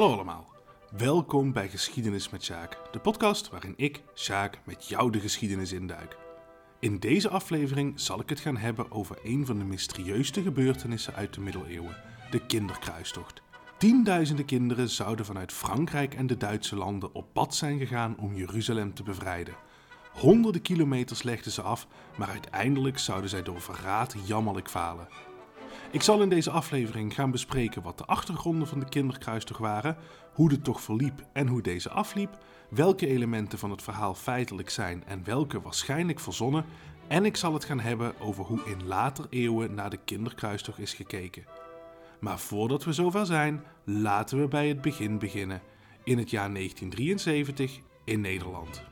Hallo allemaal. Welkom bij Geschiedenis met Sjaak, de podcast waarin ik, Sjaak, met jou de geschiedenis induik. In deze aflevering zal ik het gaan hebben over een van de mysterieuste gebeurtenissen uit de middeleeuwen, de kinderkruistocht. Tienduizenden kinderen zouden vanuit Frankrijk en de Duitse landen op pad zijn gegaan om Jeruzalem te bevrijden. Honderden kilometers legden ze af, maar uiteindelijk zouden zij door verraad jammerlijk falen. Ik zal in deze aflevering gaan bespreken wat de achtergronden van de kinderkruistocht waren, hoe de tocht verliep en hoe deze afliep, welke elementen van het verhaal feitelijk zijn en welke waarschijnlijk verzonnen, en ik zal het gaan hebben over hoe in later eeuwen naar de kinderkruistocht is gekeken. Maar voordat we zover zijn, laten we bij het begin beginnen, in het jaar 1973 in Nederland.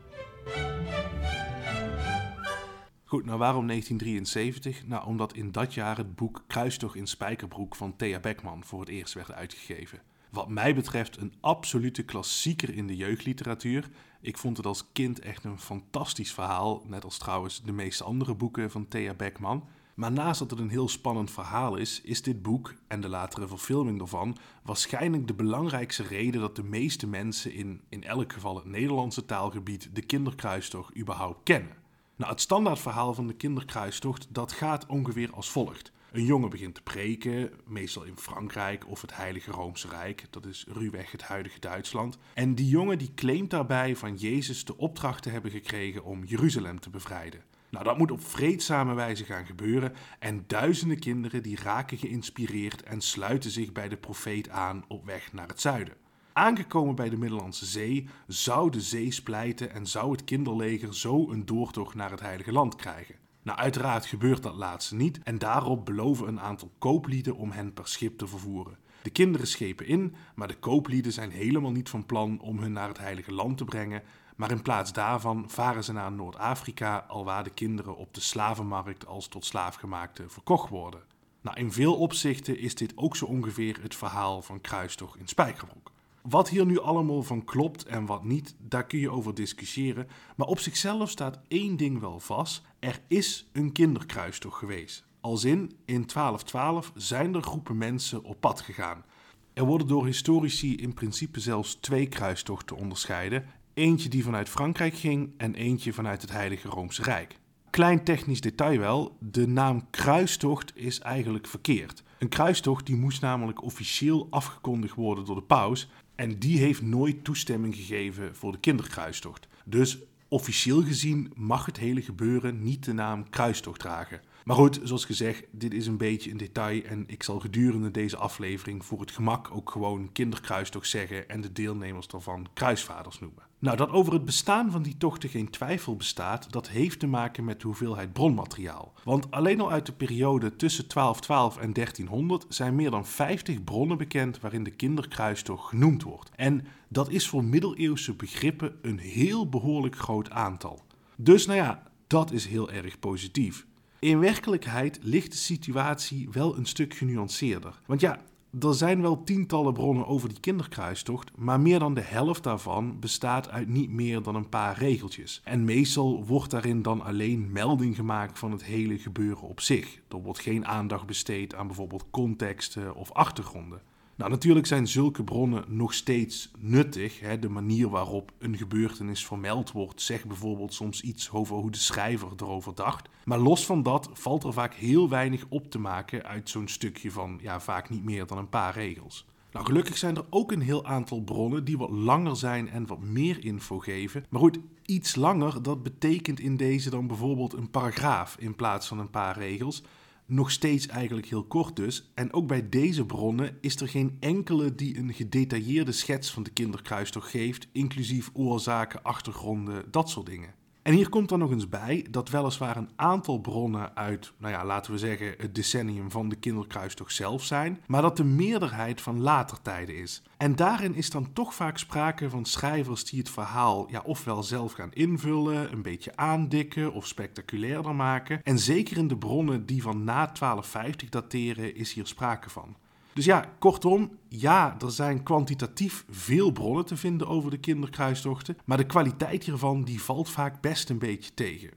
Goed, nou waarom 1973? Nou, omdat in dat jaar het boek Kruistocht in Spijkerbroek van Thea Beckman voor het eerst werd uitgegeven. Wat mij betreft een absolute klassieker in de jeugdliteratuur. Ik vond het als kind echt een fantastisch verhaal, net als trouwens de meeste andere boeken van Thea Beckman. Maar naast dat het een heel spannend verhaal is, is dit boek en de latere verfilming ervan waarschijnlijk de belangrijkste reden dat de meeste mensen in, in elk geval het Nederlandse taalgebied, de kinderkruistocht überhaupt kennen. Nou, het standaardverhaal van de kinderkruistocht dat gaat ongeveer als volgt. Een jongen begint te preken, meestal in Frankrijk of het Heilige Roomse Rijk, dat is ruwweg het huidige Duitsland. En die jongen die claimt daarbij van Jezus de opdracht te hebben gekregen om Jeruzalem te bevrijden. Nou, dat moet op vreedzame wijze gaan gebeuren en duizenden kinderen die raken geïnspireerd en sluiten zich bij de profeet aan op weg naar het zuiden. Aangekomen bij de Middellandse Zee zou de zee splijten en zou het kinderleger zo een doortocht naar het Heilige Land krijgen. Nou, uiteraard gebeurt dat laatste niet en daarop beloven een aantal kooplieden om hen per schip te vervoeren. De kinderen schepen in, maar de kooplieden zijn helemaal niet van plan om hun naar het Heilige Land te brengen, maar in plaats daarvan varen ze naar Noord-Afrika, alwaar de kinderen op de slavenmarkt als tot slaafgemaakte verkocht worden. Nou, in veel opzichten is dit ook zo ongeveer het verhaal van Kruistocht in Spijkerbroek. Wat hier nu allemaal van klopt en wat niet, daar kun je over discussiëren. Maar op zichzelf staat één ding wel vast: er is een kinderkruistocht geweest. Als in, in 1212 zijn er groepen mensen op pad gegaan. Er worden door historici in principe zelfs twee kruistochten onderscheiden. Eentje die vanuit Frankrijk ging en eentje vanuit het Heilige Roomse Rijk. Klein technisch detail wel, de naam kruistocht is eigenlijk verkeerd. Een kruistocht die moest namelijk officieel afgekondigd worden door de paus en die heeft nooit toestemming gegeven voor de kinderkruistocht. Dus officieel gezien mag het hele gebeuren niet de naam kruistocht dragen. Maar goed, zoals gezegd, dit is een beetje een detail en ik zal gedurende deze aflevering voor het gemak ook gewoon kinderkruistocht zeggen en de deelnemers daarvan kruisvaders noemen. Nou, dat over het bestaan van die tochten geen twijfel bestaat, dat heeft te maken met de hoeveelheid bronmateriaal. Want alleen al uit de periode tussen 1212 en 1300 zijn meer dan 50 bronnen bekend waarin de kinderkruistocht genoemd wordt. En dat is voor middeleeuwse begrippen een heel behoorlijk groot aantal. Dus nou ja, dat is heel erg positief. In werkelijkheid ligt de situatie wel een stuk genuanceerder. Want ja, er zijn wel tientallen bronnen over die kinderkruistocht, maar meer dan de helft daarvan bestaat uit niet meer dan een paar regeltjes. En meestal wordt daarin dan alleen melding gemaakt van het hele gebeuren op zich. Er wordt geen aandacht besteed aan bijvoorbeeld contexten of achtergronden. Nou, natuurlijk zijn zulke bronnen nog steeds nuttig. Hè. De manier waarop een gebeurtenis vermeld wordt, zegt bijvoorbeeld soms iets over hoe de schrijver erover dacht. Maar los van dat valt er vaak heel weinig op te maken uit zo'n stukje van, ja, vaak niet meer dan een paar regels. Nou, gelukkig zijn er ook een heel aantal bronnen die wat langer zijn en wat meer info geven. Maar goed, iets langer, dat betekent in deze dan bijvoorbeeld een paragraaf in plaats van een paar regels nog steeds eigenlijk heel kort dus. En ook bij deze bronnen is er geen enkele die een gedetailleerde schets van de kinderkruistocht geeft, inclusief oorzaken, achtergronden, dat soort dingen. En hier komt dan nog eens bij dat weliswaar een aantal bronnen uit, nou ja, laten we zeggen, het decennium van de kinderkruistocht zelf zijn, maar dat de meerderheid van later tijden is. En daarin is dan toch vaak sprake van schrijvers die het verhaal ja, ofwel zelf gaan invullen, een beetje aandikken of spectaculairder maken. En zeker in de bronnen die van na 1250 dateren is hier sprake van. Dus ja, kortom, ja, er zijn kwantitatief veel bronnen te vinden over de kinderkruistochten, maar de kwaliteit hiervan die valt vaak best een beetje tegen.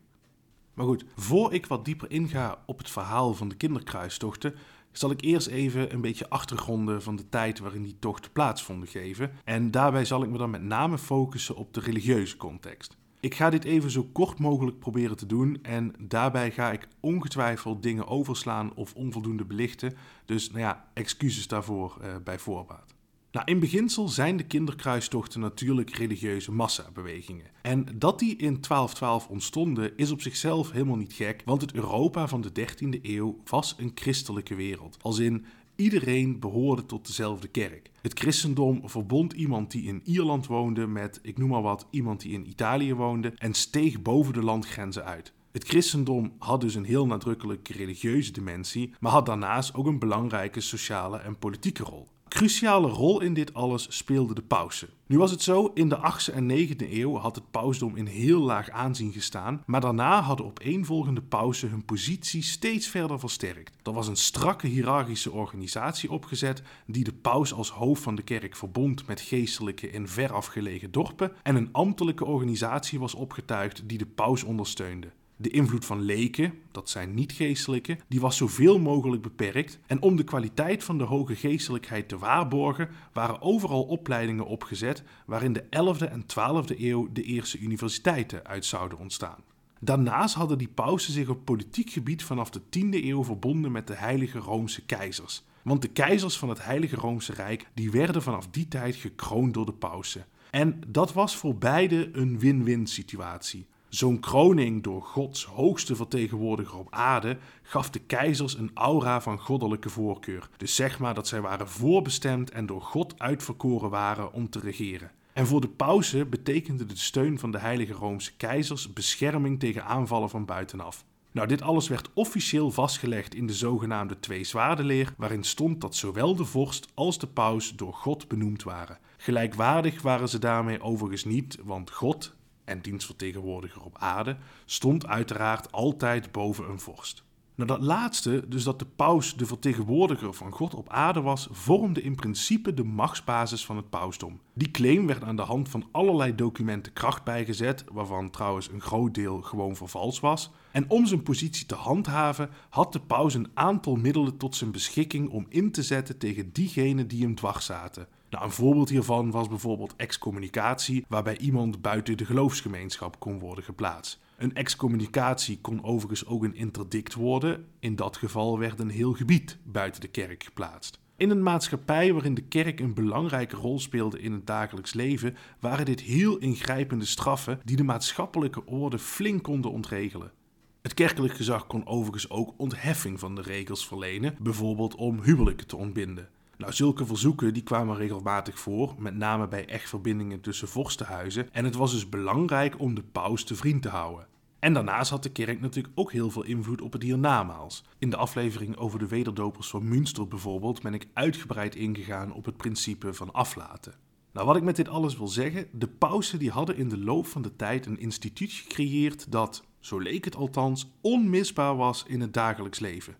Maar goed, voor ik wat dieper inga op het verhaal van de kinderkruistochten, zal ik eerst even een beetje achtergronden van de tijd waarin die tochten plaatsvonden geven. En daarbij zal ik me dan met name focussen op de religieuze context. Ik ga dit even zo kort mogelijk proberen te doen en daarbij ga ik ongetwijfeld dingen overslaan of onvoldoende belichten. Dus nou ja, excuses daarvoor uh, bij voorbaat. Nou, in beginsel zijn de kinderkruistochten natuurlijk religieuze massabewegingen. En dat die in 1212 ontstonden is op zichzelf helemaal niet gek, want het Europa van de 13e eeuw was een christelijke wereld. Als in Iedereen behoorde tot dezelfde kerk. Het christendom verbond iemand die in Ierland woonde met, ik noem maar wat, iemand die in Italië woonde en steeg boven de landgrenzen uit. Het christendom had dus een heel nadrukkelijke religieuze dimensie, maar had daarnaast ook een belangrijke sociale en politieke rol cruciale rol in dit alles speelde de pausen. Nu was het zo, in de 8e en 9e eeuw had het pausdom in heel laag aanzien gestaan, maar daarna hadden opeenvolgende pausen hun positie steeds verder versterkt. Er was een strakke hiërarchische organisatie opgezet die de paus als hoofd van de kerk verbond met geestelijke in verafgelegen dorpen en een ambtelijke organisatie was opgetuigd die de paus ondersteunde. De invloed van leken, dat zijn niet-geestelijke, die was zoveel mogelijk beperkt. En om de kwaliteit van de hoge geestelijkheid te waarborgen, waren overal opleidingen opgezet waarin de 11e en 12e eeuw de eerste universiteiten uit zouden ontstaan. Daarnaast hadden die pausen zich op politiek gebied vanaf de 10e eeuw verbonden met de heilige Roomse keizers. Want de keizers van het heilige Roomse Rijk die werden vanaf die tijd gekroond door de pausen. En dat was voor beide een win-win situatie. Zo'n kroning door Gods hoogste vertegenwoordiger op aarde gaf de keizers een aura van goddelijke voorkeur. Dus zeg maar dat zij waren voorbestemd en door God uitverkoren waren om te regeren. En voor de pausen betekende de steun van de Heilige Roomse keizers bescherming tegen aanvallen van buitenaf. Nou, dit alles werd officieel vastgelegd in de zogenaamde Twee Zwaardenleer, waarin stond dat zowel de vorst als de paus door God benoemd waren. Gelijkwaardig waren ze daarmee overigens niet, want God, en dienstvertegenwoordiger op aarde, stond uiteraard altijd boven een vorst. Nou, dat laatste, dus dat de paus de vertegenwoordiger van God op aarde was, vormde in principe de machtsbasis van het pausdom. Die claim werd aan de hand van allerlei documenten kracht bijgezet, waarvan trouwens een groot deel gewoon vervals was. En om zijn positie te handhaven, had de paus een aantal middelen tot zijn beschikking om in te zetten tegen diegenen die hem dwars zaten. Nou, een voorbeeld hiervan was bijvoorbeeld excommunicatie, waarbij iemand buiten de geloofsgemeenschap kon worden geplaatst. Een excommunicatie kon overigens ook een interdict worden. In dat geval werd een heel gebied buiten de kerk geplaatst. In een maatschappij waarin de kerk een belangrijke rol speelde in het dagelijks leven, waren dit heel ingrijpende straffen die de maatschappelijke orde flink konden ontregelen. Het kerkelijk gezag kon overigens ook ontheffing van de regels verlenen, bijvoorbeeld om huwelijken te ontbinden. Nou, zulke verzoeken die kwamen regelmatig voor, met name bij echtverbindingen tussen vorstenhuizen. En het was dus belangrijk om de paus te vriend te houden. En daarnaast had de kerk natuurlijk ook heel veel invloed op het hiernamaals. In de aflevering over de wederdopers van Münster bijvoorbeeld ben ik uitgebreid ingegaan op het principe van aflaten. Nou, wat ik met dit alles wil zeggen, de pausen die hadden in de loop van de tijd een instituut gecreëerd dat, zo leek het althans, onmisbaar was in het dagelijks leven.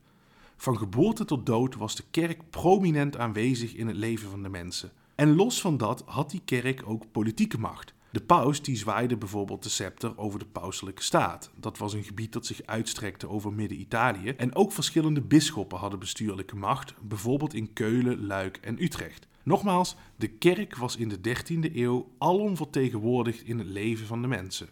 Van geboorte tot dood was de kerk prominent aanwezig in het leven van de mensen. En los van dat had die kerk ook politieke macht. De paus die zwaaide bijvoorbeeld de scepter over de pauselijke staat. Dat was een gebied dat zich uitstrekte over Midden-Italië. En ook verschillende bisschoppen hadden bestuurlijke macht, bijvoorbeeld in Keulen, Luik en Utrecht. Nogmaals, de kerk was in de 13e eeuw alom vertegenwoordigd in het leven van de mensen.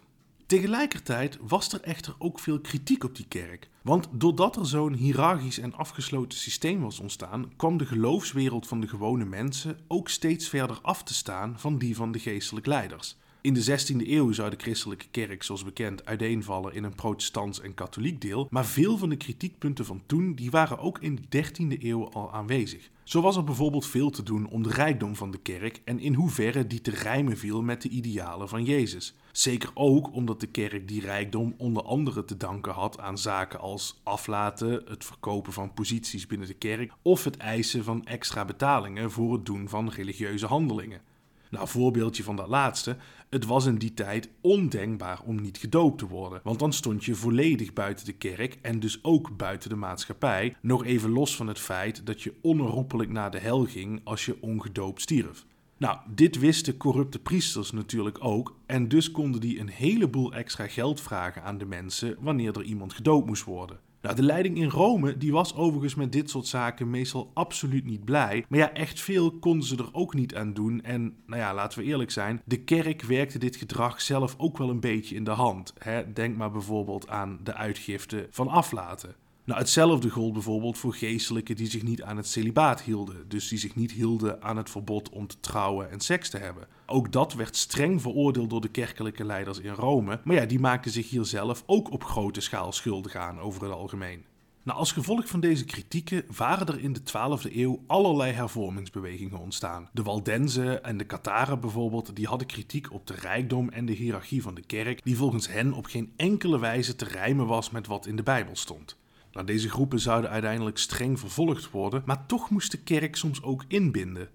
Tegelijkertijd was er echter ook veel kritiek op die kerk. Want doordat er zo'n hiërarchisch en afgesloten systeem was ontstaan, kwam de geloofswereld van de gewone mensen ook steeds verder af te staan van die van de geestelijk leiders. In de 16e eeuw zou de christelijke kerk, zoals bekend, uiteenvallen in een protestants en katholiek deel, maar veel van de kritiekpunten van toen die waren ook in de 13e eeuw al aanwezig. Zo was er bijvoorbeeld veel te doen om de rijkdom van de kerk en in hoeverre die te rijmen viel met de idealen van Jezus. Zeker ook omdat de kerk die rijkdom onder andere te danken had aan zaken als aflaten, het verkopen van posities binnen de kerk of het eisen van extra betalingen voor het doen van religieuze handelingen. Nou, voorbeeldje van dat laatste. Het was in die tijd ondenkbaar om niet gedoopt te worden, want dan stond je volledig buiten de kerk en dus ook buiten de maatschappij, nog even los van het feit dat je onherroepelijk naar de hel ging als je ongedoopt stierf. Nou, dit wisten corrupte priesters natuurlijk ook en dus konden die een heleboel extra geld vragen aan de mensen wanneer er iemand gedoopt moest worden. Nou, de leiding in Rome die was overigens met dit soort zaken meestal absoluut niet blij. Maar ja, echt veel konden ze er ook niet aan doen. En nou ja, laten we eerlijk zijn, de kerk werkte dit gedrag zelf ook wel een beetje in de hand. Hè? Denk maar bijvoorbeeld aan de uitgifte van aflaten. Nou, hetzelfde gold bijvoorbeeld voor geestelijken die zich niet aan het celibaat hielden, dus die zich niet hielden aan het verbod om te trouwen en seks te hebben. Ook dat werd streng veroordeeld door de kerkelijke leiders in Rome, maar ja, die maakten zich hier zelf ook op grote schaal schuldig aan over het algemeen. Nou, als gevolg van deze kritieken waren er in de 12e eeuw allerlei hervormingsbewegingen ontstaan. De Waldenzen en de Kataren bijvoorbeeld, die hadden kritiek op de rijkdom en de hiërarchie van de kerk, die volgens hen op geen enkele wijze te rijmen was met wat in de Bijbel stond. Nou, deze groepen zouden uiteindelijk streng vervolgd worden, maar toch moest de kerk soms ook inbinden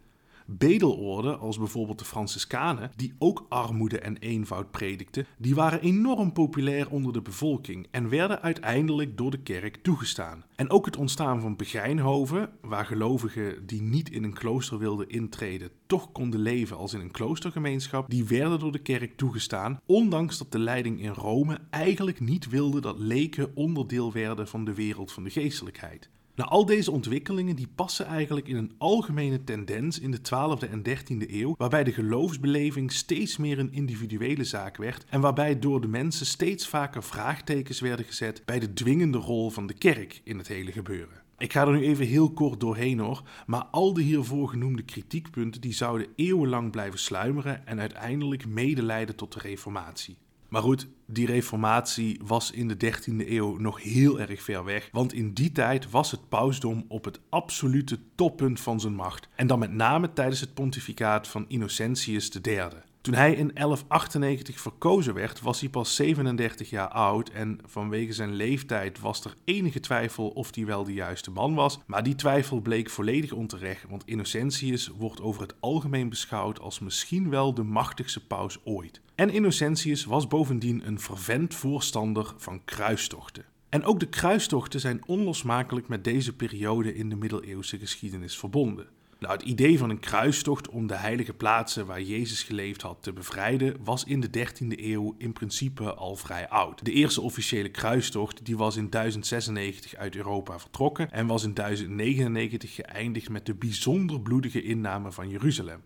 bedelorden, als bijvoorbeeld de Franciscanen, die ook armoede en eenvoud predikten, die waren enorm populair onder de bevolking en werden uiteindelijk door de kerk toegestaan. En ook het ontstaan van begijnhoven, waar gelovigen die niet in een klooster wilden intreden, toch konden leven als in een kloostergemeenschap, die werden door de kerk toegestaan, ondanks dat de leiding in Rome eigenlijk niet wilde dat leken onderdeel werden van de wereld van de geestelijkheid. Nou, al deze ontwikkelingen die passen eigenlijk in een algemene tendens in de 12e en 13e eeuw, waarbij de geloofsbeleving steeds meer een individuele zaak werd en waarbij door de mensen steeds vaker vraagtekens werden gezet bij de dwingende rol van de kerk in het hele gebeuren. Ik ga er nu even heel kort doorheen hoor, maar al de hiervoor genoemde kritiekpunten die zouden eeuwenlang blijven sluimeren en uiteindelijk medeleiden tot de reformatie. Maar goed, die reformatie was in de 13e eeuw nog heel erg ver weg, want in die tijd was het pausdom op het absolute toppunt van zijn macht. En dan met name tijdens het pontificaat van Innocentius III. Toen hij in 1198 verkozen werd, was hij pas 37 jaar oud en vanwege zijn leeftijd was er enige twijfel of hij wel de juiste man was. Maar die twijfel bleek volledig onterecht, want Innocentius wordt over het algemeen beschouwd als misschien wel de machtigste paus ooit. En Innocentius was bovendien een fervent voorstander van kruistochten. En ook de kruistochten zijn onlosmakelijk met deze periode in de middeleeuwse geschiedenis verbonden. Nou, het idee van een kruistocht om de heilige plaatsen waar Jezus geleefd had te bevrijden was in de 13e eeuw in principe al vrij oud. De eerste officiële kruistocht die was in 1096 uit Europa vertrokken en was in 1099 geëindigd met de bijzonder bloedige inname van Jeruzalem.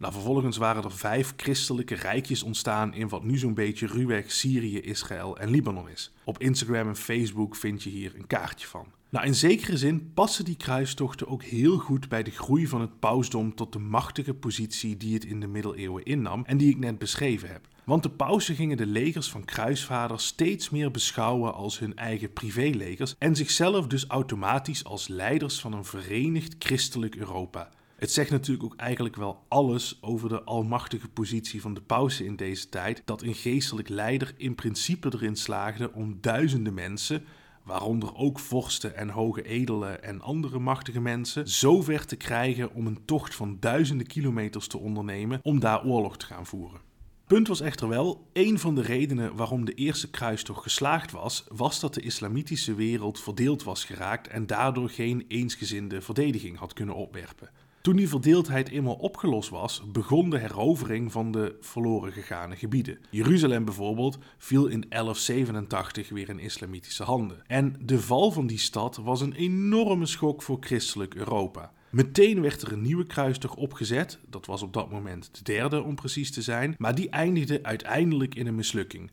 Nou, vervolgens waren er vijf christelijke rijkjes ontstaan in wat nu zo'n beetje ruwweg Syrië, Israël en Libanon is. Op Instagram en Facebook vind je hier een kaartje van. Nou, in zekere zin passen die kruistochten ook heel goed bij de groei van het pausdom tot de machtige positie die het in de middeleeuwen innam en die ik net beschreven heb. Want de pausen gingen de legers van kruisvaders steeds meer beschouwen als hun eigen privélegers en zichzelf dus automatisch als leiders van een verenigd christelijk Europa. Het zegt natuurlijk ook eigenlijk wel alles over de almachtige positie van de pausen in deze tijd, dat een geestelijk leider in principe erin slaagde om duizenden mensen, waaronder ook vorsten en hoge edelen en andere machtige mensen, zo ver te krijgen om een tocht van duizenden kilometers te ondernemen om daar oorlog te gaan voeren. Punt was echter wel, een van de redenen waarom de eerste kruistocht geslaagd was, was dat de islamitische wereld verdeeld was geraakt en daardoor geen eensgezinde verdediging had kunnen opwerpen. Toen die verdeeldheid eenmaal opgelost was, begon de herovering van de verloren gegane gebieden. Jeruzalem bijvoorbeeld viel in 1187 weer in islamitische handen. En de val van die stad was een enorme schok voor christelijk Europa. Meteen werd er een nieuwe kruistocht opgezet, dat was op dat moment de derde om precies te zijn, maar die eindigde uiteindelijk in een mislukking.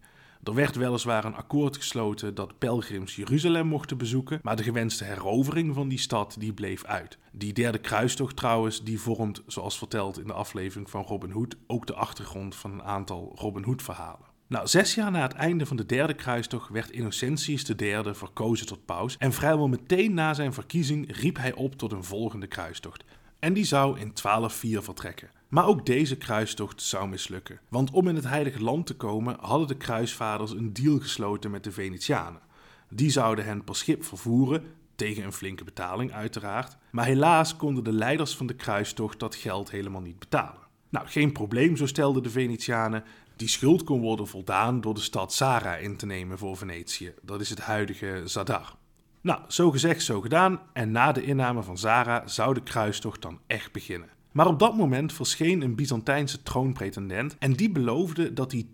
Er werd weliswaar een akkoord gesloten dat pelgrims Jeruzalem mochten bezoeken, maar de gewenste herovering van die stad die bleef uit. Die derde kruistocht trouwens, die vormt, zoals verteld in de aflevering van Robin Hood, ook de achtergrond van een aantal Robin Hood verhalen. Nou, zes jaar na het einde van de derde kruistocht werd Innocentius III verkozen tot paus en vrijwel meteen na zijn verkiezing riep hij op tot een volgende kruistocht. En die zou in 1204 vertrekken. Maar ook deze kruistocht zou mislukken. Want om in het Heilige Land te komen hadden de kruisvaders een deal gesloten met de Venetianen. Die zouden hen per schip vervoeren, tegen een flinke betaling uiteraard. Maar helaas konden de leiders van de kruistocht dat geld helemaal niet betalen. Nou, geen probleem, zo stelden de Venetianen. Die schuld kon worden voldaan door de stad Zara in te nemen voor Venetië. Dat is het huidige Zadar. Nou, zo gezegd, zo gedaan. En na de inname van Zara zou de kruistocht dan echt beginnen. Maar op dat moment verscheen een Byzantijnse troonpretendent en die beloofde dat hij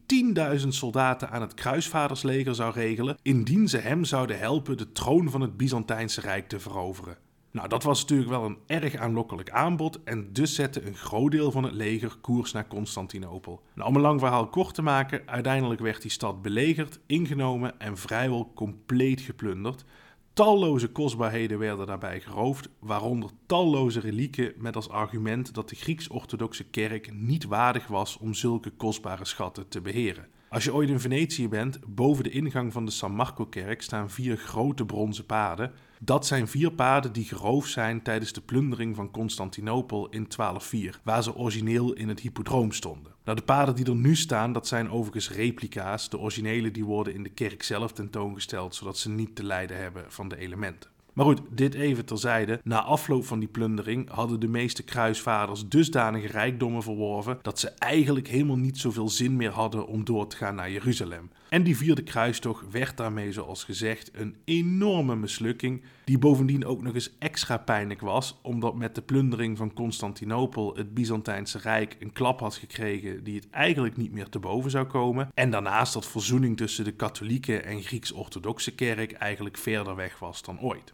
10.000 soldaten aan het kruisvadersleger zou regelen indien ze hem zouden helpen de troon van het Byzantijnse Rijk te veroveren. Nou, dat was natuurlijk wel een erg aanlokkelijk aanbod en dus zette een groot deel van het leger koers naar Constantinopel. Nou, om een lang verhaal kort te maken, uiteindelijk werd die stad belegerd, ingenomen en vrijwel compleet geplunderd. Talloze kostbaarheden werden daarbij geroofd, waaronder talloze relieken met als argument dat de Grieks-orthodoxe kerk niet waardig was om zulke kostbare schatten te beheren. Als je ooit in Venetië bent, boven de ingang van de San Marco-kerk staan vier grote bronzen paden. Dat zijn vier paden die geroofd zijn tijdens de plundering van Constantinopel in 1204, waar ze origineel in het hippodroom stonden. Nou, de paden die er nu staan, dat zijn overigens replica's. De originele die worden in de kerk zelf tentoongesteld, zodat ze niet te lijden hebben van de elementen. Maar goed, dit even terzijde. Na afloop van die plundering hadden de meeste kruisvaders dusdanige rijkdommen verworven dat ze eigenlijk helemaal niet zoveel zin meer hadden om door te gaan naar Jeruzalem. En die vierde kruistocht werd daarmee, zoals gezegd, een enorme mislukking, die bovendien ook nog eens extra pijnlijk was, omdat met de plundering van Constantinopel het Byzantijnse Rijk een klap had gekregen die het eigenlijk niet meer te boven zou komen. En daarnaast dat verzoening tussen de katholieke en Grieks-orthodoxe kerk eigenlijk verder weg was dan ooit.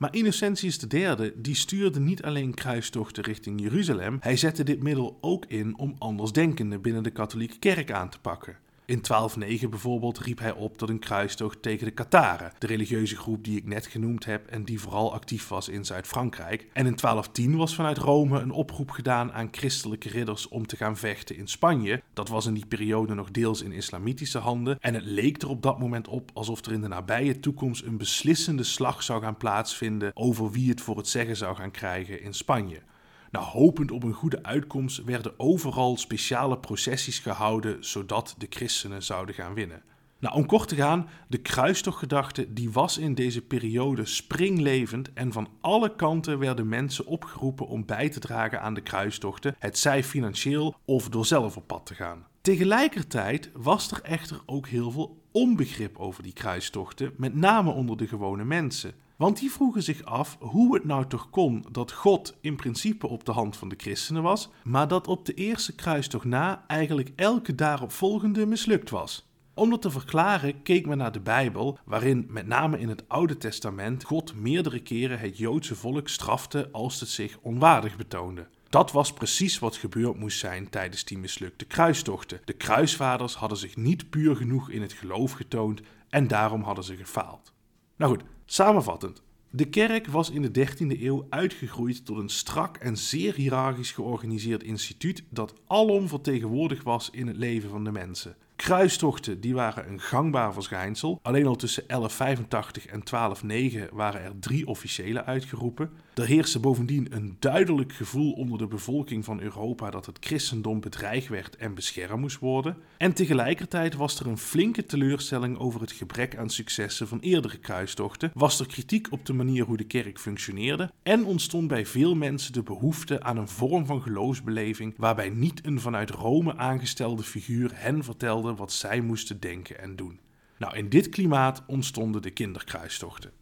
Maar Innocentius III die stuurde niet alleen kruistochten richting Jeruzalem, hij zette dit middel ook in om andersdenkenden binnen de katholieke kerk aan te pakken. In 1209 bijvoorbeeld riep hij op tot een kruistocht tegen de Kataren, de religieuze groep die ik net genoemd heb en die vooral actief was in Zuid-Frankrijk. En in 1210 was vanuit Rome een oproep gedaan aan christelijke ridders om te gaan vechten in Spanje. Dat was in die periode nog deels in islamitische handen en het leek er op dat moment op alsof er in de nabije toekomst een beslissende slag zou gaan plaatsvinden over wie het voor het zeggen zou gaan krijgen in Spanje. Nou, hopend op een goede uitkomst werden overal speciale processies gehouden zodat de christenen zouden gaan winnen. Nou, om kort te gaan, de kruistochtgedachte die was in deze periode springlevend en van alle kanten werden mensen opgeroepen om bij te dragen aan de kruistochten, het zij financieel of door zelf op pad te gaan. Tegelijkertijd was er echter ook heel veel onbegrip over die kruistochten, met name onder de gewone mensen. Want die vroegen zich af hoe het nou toch kon dat God in principe op de hand van de christenen was, maar dat op de eerste kruistocht na eigenlijk elke daaropvolgende mislukt was. Om dat te verklaren keek men naar de Bijbel, waarin met name in het Oude Testament God meerdere keren het Joodse volk strafte als het zich onwaardig betoonde. Dat was precies wat gebeurd moest zijn tijdens die mislukte kruistochten. De kruisvaders hadden zich niet puur genoeg in het geloof getoond en daarom hadden ze gefaald. Nou goed, Samenvattend. De kerk was in de 13e eeuw uitgegroeid tot een strak en zeer hiërarchisch georganiseerd instituut dat alom vertegenwoordigd was in het leven van de mensen. Kruistochten die waren een gangbaar verschijnsel. Alleen al tussen 1185 en 1209 waren er drie officiële uitgeroepen. Er heerste bovendien een duidelijk gevoel onder de bevolking van Europa dat het christendom bedreigd werd en beschermd moest worden. En tegelijkertijd was er een flinke teleurstelling over het gebrek aan successen van eerdere kruistochten, was er kritiek op de manier hoe de kerk functioneerde en ontstond bij veel mensen de behoefte aan een vorm van geloofsbeleving waarbij niet een vanuit Rome aangestelde figuur hen vertelde wat zij moesten denken en doen. Nou, in dit klimaat ontstonden de kinderkruistochten.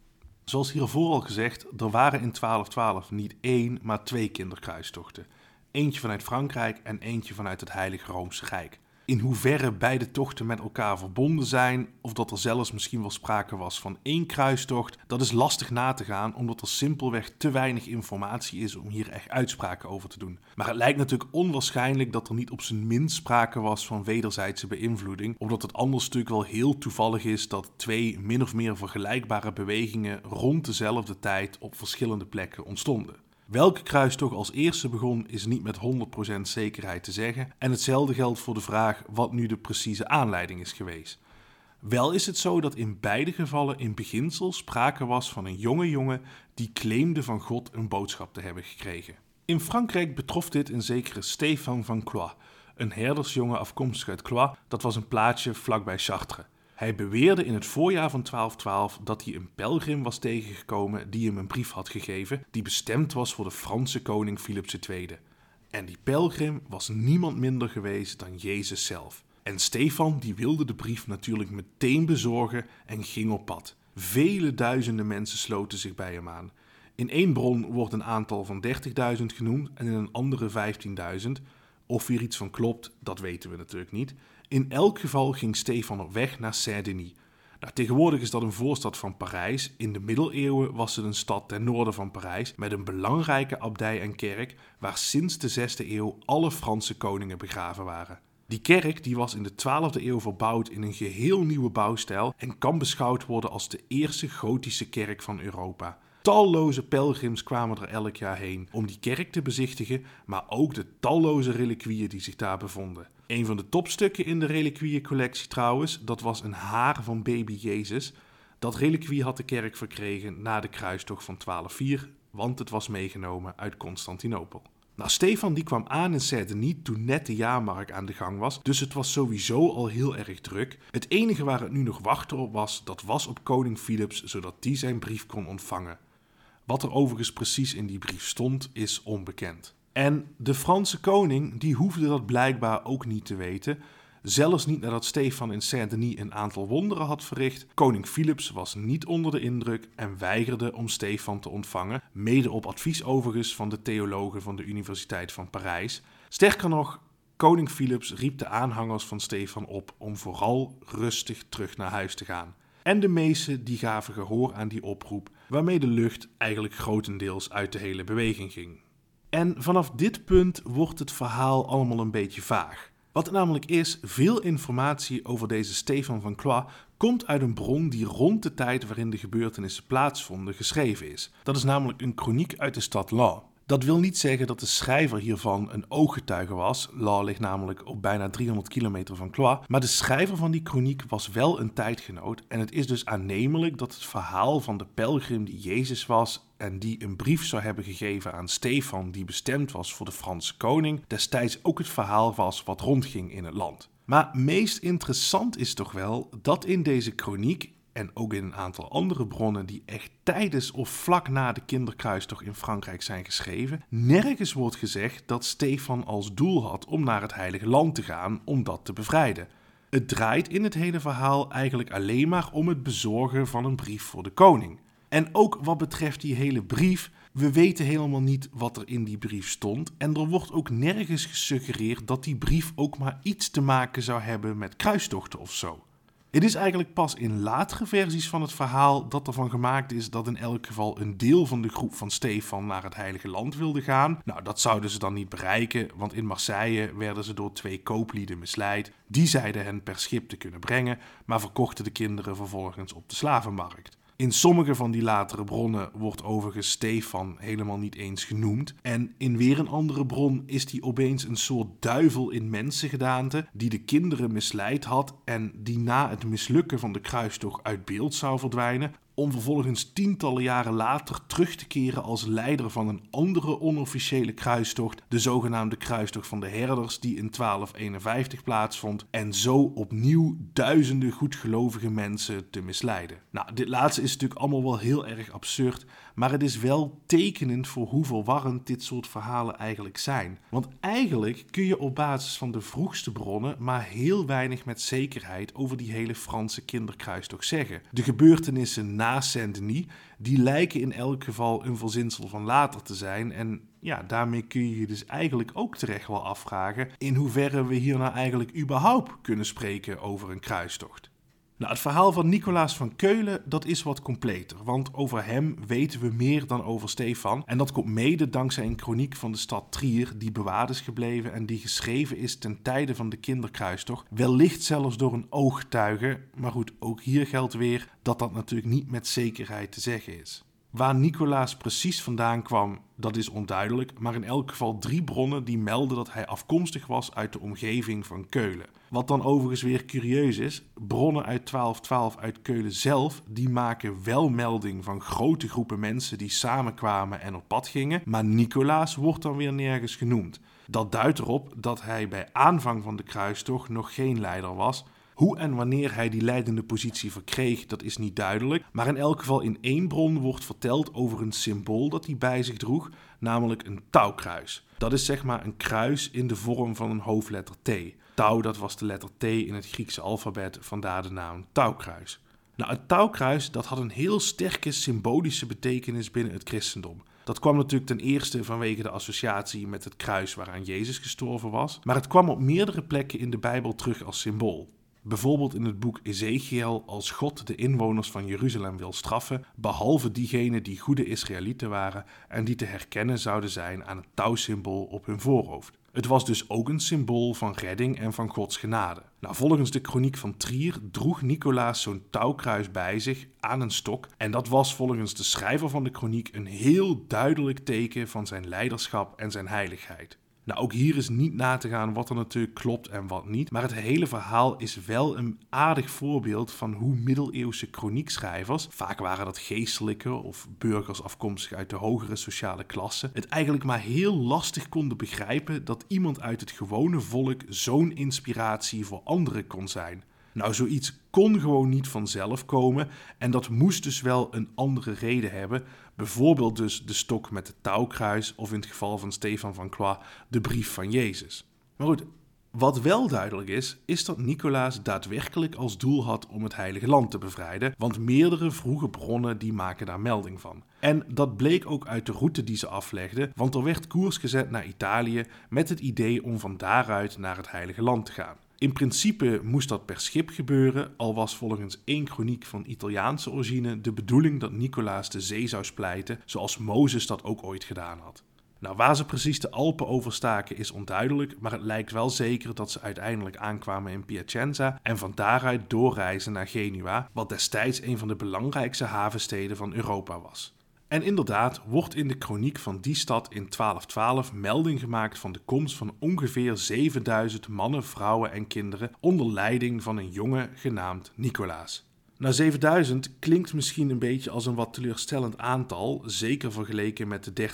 Zoals hiervoor al gezegd, er waren in 1212 niet één, maar twee kinderkruistochten. Eentje vanuit Frankrijk en eentje vanuit het Heilige Roomse Rijk. In hoeverre beide tochten met elkaar verbonden zijn, of dat er zelfs misschien wel sprake was van één kruistocht, dat is lastig na te gaan, omdat er simpelweg te weinig informatie is om hier echt uitspraken over te doen. Maar het lijkt natuurlijk onwaarschijnlijk dat er niet op zijn minst sprake was van wederzijdse beïnvloeding, omdat het anders natuurlijk wel heel toevallig is dat twee min of meer vergelijkbare bewegingen rond dezelfde tijd op verschillende plekken ontstonden. Welke kruistocht als eerste begon is niet met 100% zekerheid te zeggen en hetzelfde geldt voor de vraag wat nu de precieze aanleiding is geweest. Wel is het zo dat in beide gevallen in beginsel sprake was van een jonge jongen die claimde van God een boodschap te hebben gekregen. In Frankrijk betrof dit een zekere Stefan van Cloix, een herdersjongen afkomstig uit Cloix, dat was een plaatsje vlakbij Chartres. Hij beweerde in het voorjaar van 1212 dat hij een pelgrim was tegengekomen die hem een brief had gegeven die bestemd was voor de Franse koning Philips II. En die pelgrim was niemand minder geweest dan Jezus zelf. En Stefan die wilde de brief natuurlijk meteen bezorgen en ging op pad. Vele duizenden mensen sloten zich bij hem aan. In één bron wordt een aantal van 30.000 genoemd en in een andere 15.000. Of hier iets van klopt, dat weten we natuurlijk niet. In elk geval ging Stefan op weg naar Saint-Denis. Nou, tegenwoordig is dat een voorstad van Parijs. In de middeleeuwen was het een stad ten noorden van Parijs met een belangrijke abdij en kerk waar sinds de 6e eeuw alle Franse koningen begraven waren. Die kerk die was in de 12e eeuw verbouwd in een geheel nieuwe bouwstijl en kan beschouwd worden als de eerste gotische kerk van Europa. Talloze pelgrims kwamen er elk jaar heen om die kerk te bezichtigen, maar ook de talloze reliquieën die zich daar bevonden. Een van de topstukken in de reliquieëncollectie trouwens, dat was een haar van baby Jezus. Dat reliquie had de kerk verkregen na de kruistocht van 1204, want het was meegenomen uit Constantinopel. Nou, Stefan die kwam aan in Saint-Denis toen net de jaarmarkt aan de gang was, dus het was sowieso al heel erg druk. Het enige waar het nu nog wachten op was, dat was op koning Philips, zodat die zijn brief kon ontvangen. Wat er overigens precies in die brief stond, is onbekend. En de Franse koning die hoefde dat blijkbaar ook niet te weten. Zelfs niet nadat Stefan in Saint-Denis een aantal wonderen had verricht. Koning Philips was niet onder de indruk en weigerde om Stefan te ontvangen, mede op advies overigens van de theologen van de Universiteit van Parijs. Sterker nog, koning Philips riep de aanhangers van Stefan op om vooral rustig terug naar huis te gaan. En de meesten die gaven gehoor aan die oproep, waarmee de lucht eigenlijk grotendeels uit de hele beweging ging. En vanaf dit punt wordt het verhaal allemaal een beetje vaag. Wat namelijk is, veel informatie over deze Stefan van Croix komt uit een bron die rond de tijd waarin de gebeurtenissen plaatsvonden geschreven is. Dat is namelijk een chroniek uit de stad Law. Dat wil niet zeggen dat de schrijver hiervan een ooggetuige was. Law ligt namelijk op bijna 300 kilometer van Cloix. Maar de schrijver van die kroniek was wel een tijdgenoot. En het is dus aannemelijk dat het verhaal van de pelgrim die Jezus was en die een brief zou hebben gegeven aan Stefan, die bestemd was voor de Franse koning, destijds ook het verhaal was wat rondging in het land. Maar meest interessant is toch wel dat in deze kroniek en ook in een aantal andere bronnen die echt tijdens of vlak na de kinderkruistocht in Frankrijk zijn geschreven, nergens wordt gezegd dat Stefan als doel had om naar het Heilige Land te gaan om dat te bevrijden. Het draait in het hele verhaal eigenlijk alleen maar om het bezorgen van een brief voor de koning. En ook wat betreft die hele brief, we weten helemaal niet wat er in die brief stond. En er wordt ook nergens gesuggereerd dat die brief ook maar iets te maken zou hebben met kruistochten of zo. Het is eigenlijk pas in latere versies van het verhaal dat ervan gemaakt is dat in elk geval een deel van de groep van Stefan naar het Heilige Land wilde gaan. Nou, dat zouden ze dan niet bereiken, want in Marseille werden ze door twee kooplieden misleid. Die zeiden hen per schip te kunnen brengen, maar verkochten de kinderen vervolgens op de slavenmarkt. In sommige van die latere bronnen wordt overigens Stefan helemaal niet eens genoemd. En in weer een andere bron is hij opeens een soort duivel in mensengedaante die de kinderen misleid had en die na het mislukken van de kruistocht uit beeld zou verdwijnen om vervolgens tientallen jaren later terug te keren als leider van een andere onofficiële kruistocht, de zogenaamde kruistocht van de herders die in 1251 plaatsvond, en zo opnieuw duizenden goedgelovige mensen te misleiden. Nou, dit laatste is natuurlijk allemaal wel heel erg absurd, maar het is wel tekenend voor hoe verwarrend dit soort verhalen eigenlijk zijn. Want eigenlijk kun je op basis van de vroegste bronnen maar heel weinig met zekerheid over die hele Franse kinderkruistocht zeggen. De gebeurtenissen na Saint-Denis, die lijken in elk geval een verzinsel van later te zijn. En ja, daarmee kun je je dus eigenlijk ook terecht wel afvragen in hoeverre we hier nou eigenlijk überhaupt kunnen spreken over een kruistocht. Nou, het verhaal van Nicolaas van Keulen, dat is wat completer, want over hem weten we meer dan over Stefan. En dat komt mede dankzij een kroniek van de stad Trier, die bewaard is gebleven en die geschreven is ten tijde van de kinderkruistocht. Wellicht zelfs door een oogtuige, maar goed, ook hier geldt weer dat dat natuurlijk niet met zekerheid te zeggen is. Waar Nicolaas precies vandaan kwam, dat is onduidelijk, maar in elk geval drie bronnen die melden dat hij afkomstig was uit de omgeving van Keulen. Wat dan overigens weer curieus is, bronnen uit 1212 uit Keulen zelf, die maken wel melding van grote groepen mensen die samenkwamen en op pad gingen, maar Nicolaas wordt dan weer nergens genoemd. Dat duidt erop dat hij bij aanvang van de kruistocht nog geen leider was, hoe en wanneer hij die leidende positie verkreeg, dat is niet duidelijk. Maar in elk geval in één bron wordt verteld over een symbool dat hij bij zich droeg, namelijk een touwkruis. Dat is zeg maar een kruis in de vorm van een hoofdletter T. Touw, dat was de letter T in het Griekse alfabet, vandaar de naam touwkruis. Nou, het touwkruis dat had een heel sterke symbolische betekenis binnen het christendom. Dat kwam natuurlijk ten eerste vanwege de associatie met het kruis waaraan Jezus gestorven was, maar het kwam op meerdere plekken in de Bijbel terug als symbool. Bijvoorbeeld in het boek Ezekiel als God de inwoners van Jeruzalem wil straffen, behalve diegenen die goede Israëlieten waren en die te herkennen zouden zijn aan het touwsymbool op hun voorhoofd. Het was dus ook een symbool van redding en van Gods genade. Nou, volgens de kroniek van Trier droeg Nicolaas zo'n touwkruis bij zich aan een stok. En dat was volgens de schrijver van de kroniek een heel duidelijk teken van zijn leiderschap en zijn heiligheid. Nou, ook hier is niet na te gaan wat er natuurlijk klopt en wat niet. Maar het hele verhaal is wel een aardig voorbeeld van hoe middeleeuwse chroniekschrijvers, vaak waren dat geestelijke of burgers afkomstig uit de hogere sociale klasse, het eigenlijk maar heel lastig konden begrijpen dat iemand uit het gewone volk zo'n inspiratie voor anderen kon zijn. Nou, zoiets kon gewoon niet vanzelf komen en dat moest dus wel een andere reden hebben. Bijvoorbeeld dus de stok met het touwkruis of in het geval van Stefan van Croix de brief van Jezus. Maar goed, wat wel duidelijk is, is dat Nicolaas daadwerkelijk als doel had om het Heilige Land te bevrijden, want meerdere vroege bronnen die maken daar melding van. En dat bleek ook uit de route die ze aflegden, want er werd koers gezet naar Italië met het idee om van daaruit naar het Heilige Land te gaan. In principe moest dat per schip gebeuren, al was volgens één chroniek van Italiaanse origine de bedoeling dat Nicolaas de zee zou splijten, zoals Mozes dat ook ooit gedaan had. Nou, waar ze precies de Alpen overstaken is onduidelijk, maar het lijkt wel zeker dat ze uiteindelijk aankwamen in Piacenza en van daaruit doorreizen naar Genua, wat destijds een van de belangrijkste havensteden van Europa was. En inderdaad wordt in de kroniek van die stad in 1212 melding gemaakt van de komst van ongeveer 7000 mannen, vrouwen en kinderen onder leiding van een jongen genaamd Nicolaas. Nou, 7000 klinkt misschien een beetje als een wat teleurstellend aantal, zeker vergeleken met de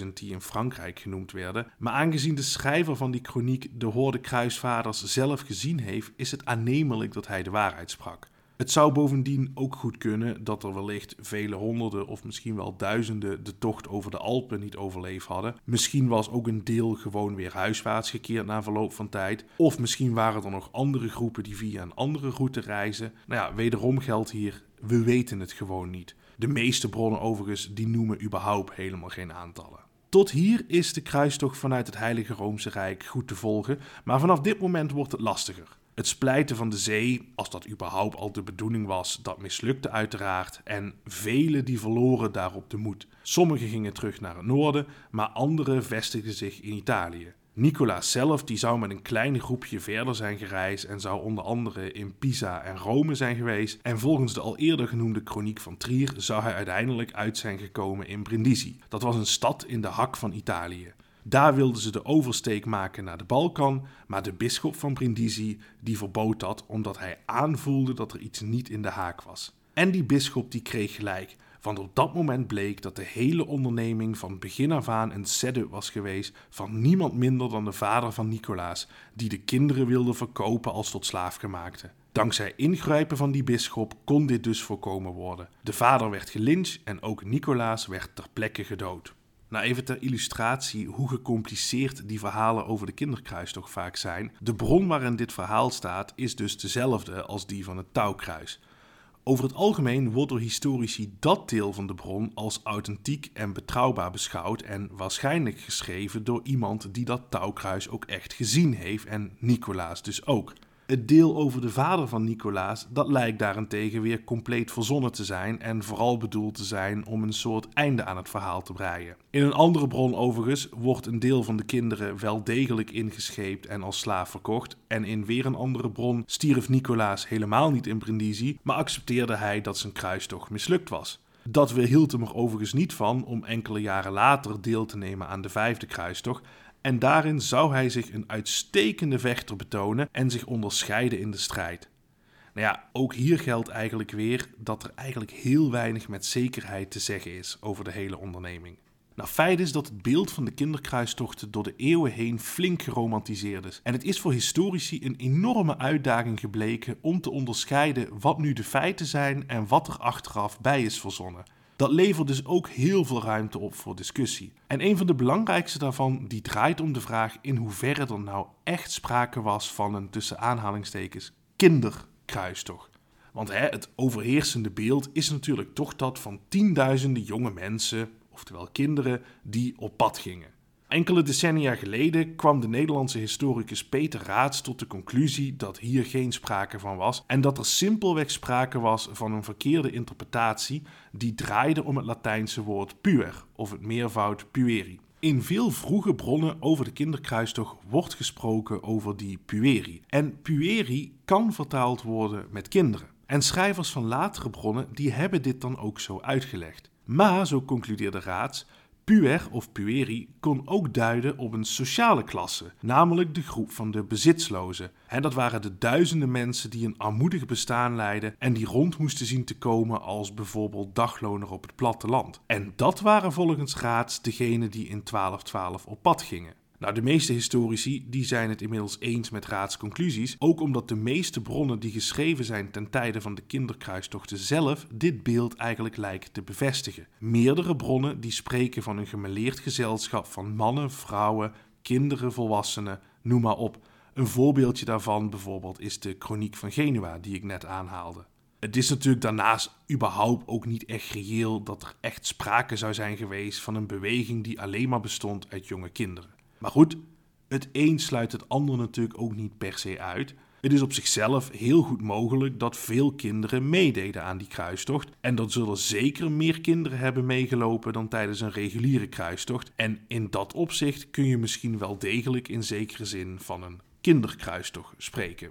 30.000 die in Frankrijk genoemd werden. Maar aangezien de schrijver van die kroniek de hoorde kruisvaders zelf gezien heeft, is het aannemelijk dat hij de waarheid sprak. Het zou bovendien ook goed kunnen dat er wellicht vele honderden of misschien wel duizenden de tocht over de Alpen niet overleefd hadden. Misschien was ook een deel gewoon weer huiswaarts gekeerd na verloop van tijd. Of misschien waren er nog andere groepen die via een andere route reizen. Nou ja, wederom geldt hier, we weten het gewoon niet. De meeste bronnen overigens, die noemen überhaupt helemaal geen aantallen. Tot hier is de kruistocht vanuit het Heilige Roomse Rijk goed te volgen, maar vanaf dit moment wordt het lastiger. Het splijten van de zee, als dat überhaupt al de bedoeling was, dat mislukte uiteraard en velen die verloren daarop de moed. Sommigen gingen terug naar het noorden, maar anderen vestigden zich in Italië. Nicolaas zelf die zou met een klein groepje verder zijn gereisd en zou onder andere in Pisa en Rome zijn geweest. En volgens de al eerder genoemde kroniek van Trier zou hij uiteindelijk uit zijn gekomen in Brindisi. Dat was een stad in de hak van Italië. Daar wilden ze de oversteek maken naar de Balkan, maar de bisschop van Brindisi die verbood dat omdat hij aanvoelde dat er iets niet in de haak was. En die bisschop die kreeg gelijk, want op dat moment bleek dat de hele onderneming van begin af aan een setup was geweest van niemand minder dan de vader van Nicolaas, die de kinderen wilde verkopen als tot slaafgemaakte. Dankzij ingrijpen van die bisschop kon dit dus voorkomen worden. De vader werd gelyncht en ook Nicolaas werd ter plekke gedood. Nou, even ter illustratie hoe gecompliceerd die verhalen over de kinderkruis toch vaak zijn. De bron waarin dit verhaal staat is dus dezelfde als die van het touwkruis. Over het algemeen wordt door historici dat deel van de bron als authentiek en betrouwbaar beschouwd en waarschijnlijk geschreven door iemand die dat touwkruis ook echt gezien heeft en Nicolaas dus ook. Het deel over de vader van Nicolaas, dat lijkt daarentegen weer compleet verzonnen te zijn en vooral bedoeld te zijn om een soort einde aan het verhaal te breien. In een andere bron overigens wordt een deel van de kinderen wel degelijk ingescheept en als slaaf verkocht en in weer een andere bron stierf Nicolaas helemaal niet in Brindisi, maar accepteerde hij dat zijn kruistocht mislukt was. Dat weerhield hem er overigens niet van om enkele jaren later deel te nemen aan de vijfde kruistocht en daarin zou hij zich een uitstekende vechter betonen en zich onderscheiden in de strijd. Nou ja, ook hier geldt eigenlijk weer dat er eigenlijk heel weinig met zekerheid te zeggen is over de hele onderneming. Nou, feit is dat het beeld van de kinderkruistochten door de eeuwen heen flink geromantiseerd is. En het is voor historici een enorme uitdaging gebleken om te onderscheiden wat nu de feiten zijn en wat er achteraf bij is verzonnen. Dat levert dus ook heel veel ruimte op voor discussie. En een van de belangrijkste daarvan die draait om de vraag in hoeverre er nou echt sprake was van een tussen aanhalingstekens kinderkruistocht. Want hè, het overheersende beeld is natuurlijk toch dat van tienduizenden jonge mensen, oftewel kinderen, die op pad gingen. Enkele decennia geleden kwam de Nederlandse historicus Peter Raads tot de conclusie dat hier geen sprake van was en dat er simpelweg sprake was van een verkeerde interpretatie die draaide om het Latijnse woord puer of het meervoud pueri. In veel vroege bronnen over de kinderkruistocht wordt gesproken over die pueri. En pueri kan vertaald worden met kinderen. En schrijvers van latere bronnen die hebben dit dan ook zo uitgelegd. Maar, zo concludeerde Raads, Puer of pueri kon ook duiden op een sociale klasse, namelijk de groep van de bezitslozen. En dat waren de duizenden mensen die een armoedig bestaan leidden en die rond moesten zien te komen als bijvoorbeeld dagloner op het platteland. En dat waren volgens Raads degenen die in 1212 op pad gingen. Nou, de meeste historici die zijn het inmiddels eens met Raads conclusies, ook omdat de meeste bronnen die geschreven zijn ten tijde van de kinderkruistochten zelf dit beeld eigenlijk lijken te bevestigen. Meerdere bronnen die spreken van een gemeleerd gezelschap van mannen, vrouwen, kinderen, volwassenen, noem maar op. Een voorbeeldje daarvan bijvoorbeeld is de Chroniek van Genua die ik net aanhaalde. Het is natuurlijk daarnaast überhaupt ook niet echt reëel dat er echt sprake zou zijn geweest van een beweging die alleen maar bestond uit jonge kinderen. Maar goed, het een sluit het ander natuurlijk ook niet per se uit. Het is op zichzelf heel goed mogelijk dat veel kinderen meededen aan die kruistocht. En dat zullen zeker meer kinderen hebben meegelopen dan tijdens een reguliere kruistocht. En in dat opzicht kun je misschien wel degelijk in zekere zin van een kinderkruistocht spreken.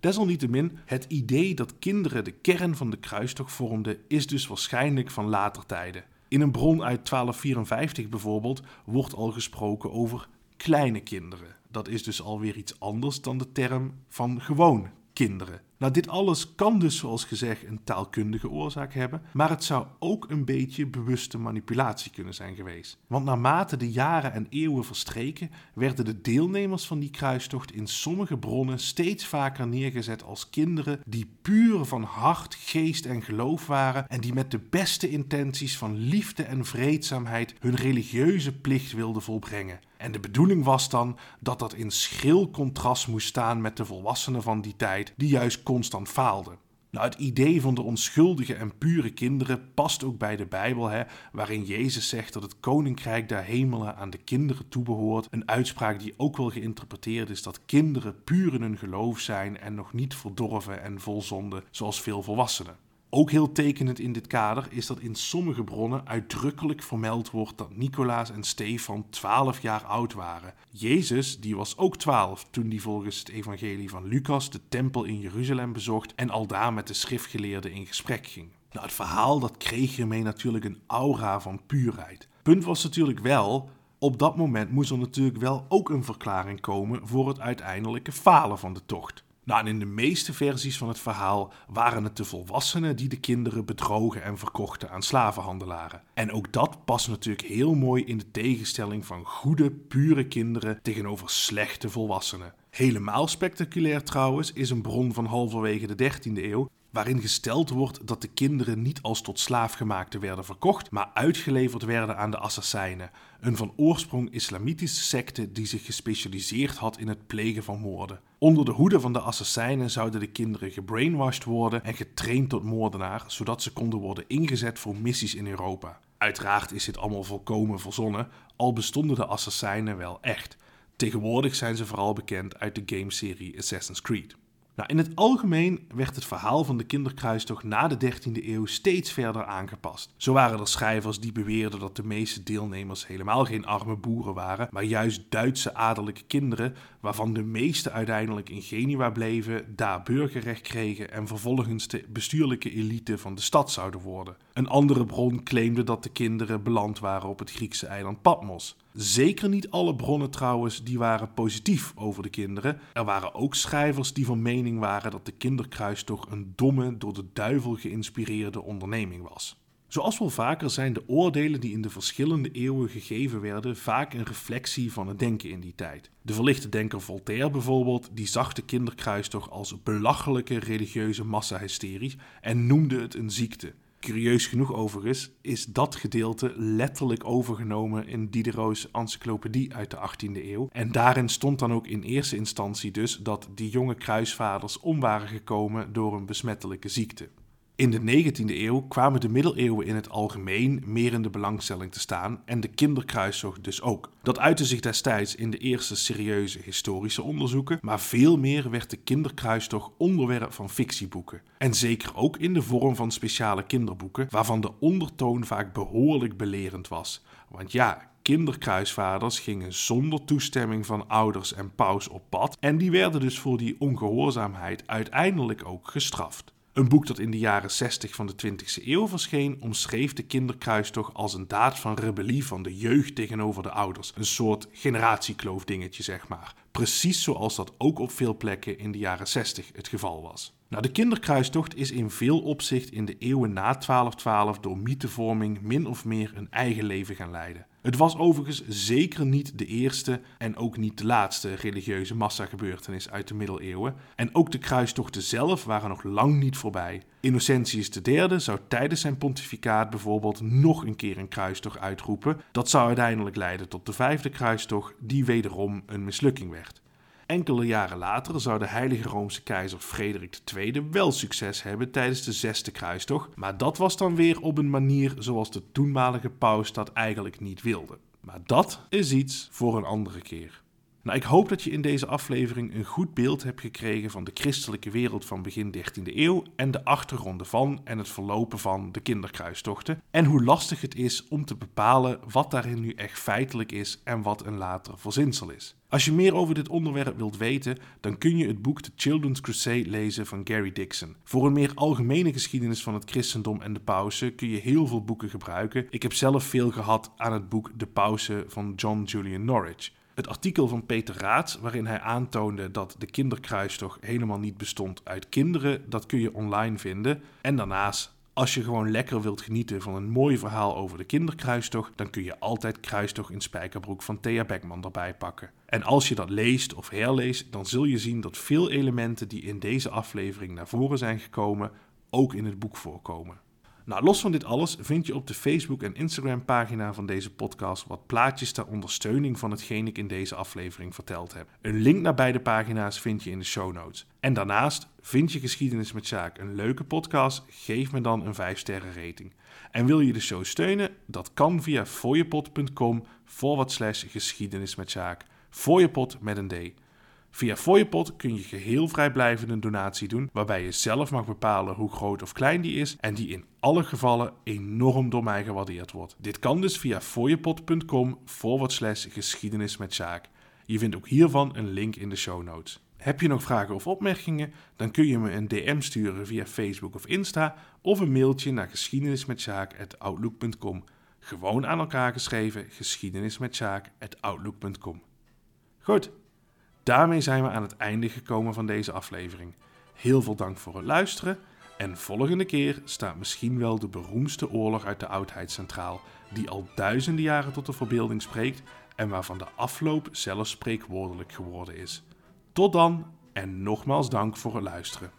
Desalniettemin, het idee dat kinderen de kern van de kruistocht vormden, is dus waarschijnlijk van later tijden. In een bron uit 1254 bijvoorbeeld wordt al gesproken over kleine kinderen. Dat is dus alweer iets anders dan de term van gewoon kinderen. Nou, dit alles kan dus zoals gezegd een taalkundige oorzaak hebben, maar het zou ook een beetje bewuste manipulatie kunnen zijn geweest. Want naarmate de jaren en eeuwen verstreken, werden de deelnemers van die kruistocht in sommige bronnen steeds vaker neergezet als kinderen die puur van hart, geest en geloof waren en die met de beste intenties van liefde en vreedzaamheid hun religieuze plicht wilden volbrengen. En de bedoeling was dan dat dat in schril contrast moest staan met de volwassenen van die tijd, die juist constant faalden. Nou, het idee van de onschuldige en pure kinderen past ook bij de Bijbel, hè, waarin Jezus zegt dat het koninkrijk der hemelen aan de kinderen toebehoort. Een uitspraak die ook wel geïnterpreteerd is dat kinderen puur in hun geloof zijn en nog niet verdorven en vol zonde, zoals veel volwassenen. Ook heel tekenend in dit kader is dat in sommige bronnen uitdrukkelijk vermeld wordt dat Nicolaas en Stefan 12 jaar oud waren. Jezus, die was ook 12 toen hij volgens het evangelie van Lucas de tempel in Jeruzalem bezocht en aldaar met de schriftgeleerden in gesprek ging. Nou, het verhaal dat kreeg hiermee natuurlijk een aura van puurheid. Punt was natuurlijk wel, op dat moment moest er natuurlijk wel ook een verklaring komen voor het uiteindelijke falen van de tocht. Nou, en in de meeste versies van het verhaal waren het de volwassenen die de kinderen bedrogen en verkochten aan slavenhandelaren. En ook dat past natuurlijk heel mooi in de tegenstelling van goede, pure kinderen tegenover slechte volwassenen. Helemaal spectaculair trouwens is een bron van halverwege de 13e eeuw waarin gesteld wordt dat de kinderen niet als tot slaafgemaakte werden verkocht, maar uitgeleverd werden aan de assassijnen. een van oorsprong islamitische secte die zich gespecialiseerd had in het plegen van moorden. Onder de hoede van de assassijnen zouden de kinderen gebrainwashed worden en getraind tot moordenaar, zodat ze konden worden ingezet voor missies in Europa. Uiteraard is dit allemaal volkomen verzonnen, al bestonden de assassijnen wel echt. Tegenwoordig zijn ze vooral bekend uit de gameserie Assassin's Creed. Nou, in het algemeen werd het verhaal van de kinderkruistocht na de 13e eeuw steeds verder aangepast. Zo waren er schrijvers die beweerden dat de meeste deelnemers helemaal geen arme boeren waren, maar juist Duitse adellijke kinderen, waarvan de meeste uiteindelijk in Genua bleven, daar burgerrecht kregen en vervolgens de bestuurlijke elite van de stad zouden worden. Een andere bron claimde dat de kinderen beland waren op het Griekse eiland Patmos. Zeker niet alle bronnen trouwens die waren positief over de kinderen. Er waren ook schrijvers die van mening waren dat de kinderkruistocht een domme, door de duivel geïnspireerde onderneming was. Zoals wel vaker zijn de oordelen die in de verschillende eeuwen gegeven werden vaak een reflectie van het denken in die tijd. De verlichte denker Voltaire bijvoorbeeld, die zag de kinderkruistocht als belachelijke religieuze massahysterie en noemde het een ziekte. Curieus genoeg overigens is dat gedeelte letterlijk overgenomen in Diderot's encyclopedie uit de 18e eeuw. En daarin stond dan ook in eerste instantie dus dat die jonge kruisvaders om waren gekomen door een besmettelijke ziekte. In de 19e eeuw kwamen de middeleeuwen in het algemeen meer in de belangstelling te staan en de kinderkruistocht dus ook. Dat uitte zich destijds in de eerste serieuze historische onderzoeken, maar veel meer werd de kinderkruistocht onderwerp van fictieboeken. En zeker ook in de vorm van speciale kinderboeken, waarvan de ondertoon vaak behoorlijk belerend was. Want ja, kinderkruisvaders gingen zonder toestemming van ouders en paus op pad en die werden dus voor die ongehoorzaamheid uiteindelijk ook gestraft. Een boek dat in de jaren 60 van de 20e eeuw verscheen, omschreef de kinderkruistocht als een daad van rebellie van de jeugd tegenover de ouders. Een soort generatiekloof dingetje, zeg maar. Precies zoals dat ook op veel plekken in de jaren 60 het geval was. Nou, de kinderkruistocht is in veel opzicht in de eeuwen na 1212 door mythevorming min of meer een eigen leven gaan leiden. Het was overigens zeker niet de eerste en ook niet de laatste religieuze massagebeurtenis uit de middeleeuwen. En ook de kruistochten zelf waren nog lang niet voorbij. Innocentius III zou tijdens zijn pontificaat bijvoorbeeld nog een keer een kruistocht uitroepen. Dat zou uiteindelijk leiden tot de vijfde kruistocht, die wederom een mislukking werd. Enkele jaren later zou de heilige Roomse keizer Frederik II wel succes hebben tijdens de zesde kruistocht, maar dat was dan weer op een manier zoals de toenmalige paus dat eigenlijk niet wilde. Maar dat is iets voor een andere keer. Nou, ik hoop dat je in deze aflevering een goed beeld hebt gekregen van de christelijke wereld van begin 13e eeuw en de achtergronden van en het verlopen van de kinderkruistochten en hoe lastig het is om te bepalen wat daarin nu echt feitelijk is en wat een later verzinsel is. Als je meer over dit onderwerp wilt weten, dan kun je het boek The Children's Crusade lezen van Gary Dixon. Voor een meer algemene geschiedenis van het christendom en de pausen kun je heel veel boeken gebruiken. Ik heb zelf veel gehad aan het boek De Pausen van John Julian Norwich. Het artikel van Peter Raats, waarin hij aantoonde dat de kinderkruistocht helemaal niet bestond uit kinderen, dat kun je online vinden. En daarnaast, als je gewoon lekker wilt genieten van een mooi verhaal over de kinderkruistocht, dan kun je altijd Kruistocht in Spijkerbroek van Thea Beckman erbij pakken. En als je dat leest of herleest, dan zul je zien dat veel elementen die in deze aflevering naar voren zijn gekomen, ook in het boek voorkomen. Nou, los van dit alles vind je op de Facebook- en Instagram-pagina van deze podcast wat plaatjes ter ondersteuning van hetgeen ik in deze aflevering verteld heb. Een link naar beide pagina's vind je in de show notes. En daarnaast vind je Geschiedenis met Sjaak een leuke podcast? Geef me dan een 5-sterren rating. En wil je de show steunen? Dat kan via fooiepot.com forward slash geschiedenis met Sjaak. Met een D. Via Fooiepot kun je geheel vrijblijvend een donatie doen, waarbij je zelf mag bepalen hoe groot of klein die is en die in alle gevallen enorm door mij gewaardeerd wordt. Dit kan dus via fooiepot.com forward slash geschiedenis met Sjaak. Je vindt ook hiervan een link in de show notes. Heb je nog vragen of opmerkingen? Dan kun je me een DM sturen via Facebook of Insta of een mailtje naar geschiedenismetsjaak.outlook.com. Gewoon aan elkaar geschreven geschiedenismetsjaak.outlook.com. Goed, Daarmee zijn we aan het einde gekomen van deze aflevering. Heel veel dank voor het luisteren. En volgende keer staat misschien wel de beroemdste oorlog uit de oudheid centraal, die al duizenden jaren tot de verbeelding spreekt en waarvan de afloop zelfs spreekwoordelijk geworden is. Tot dan en nogmaals dank voor het luisteren.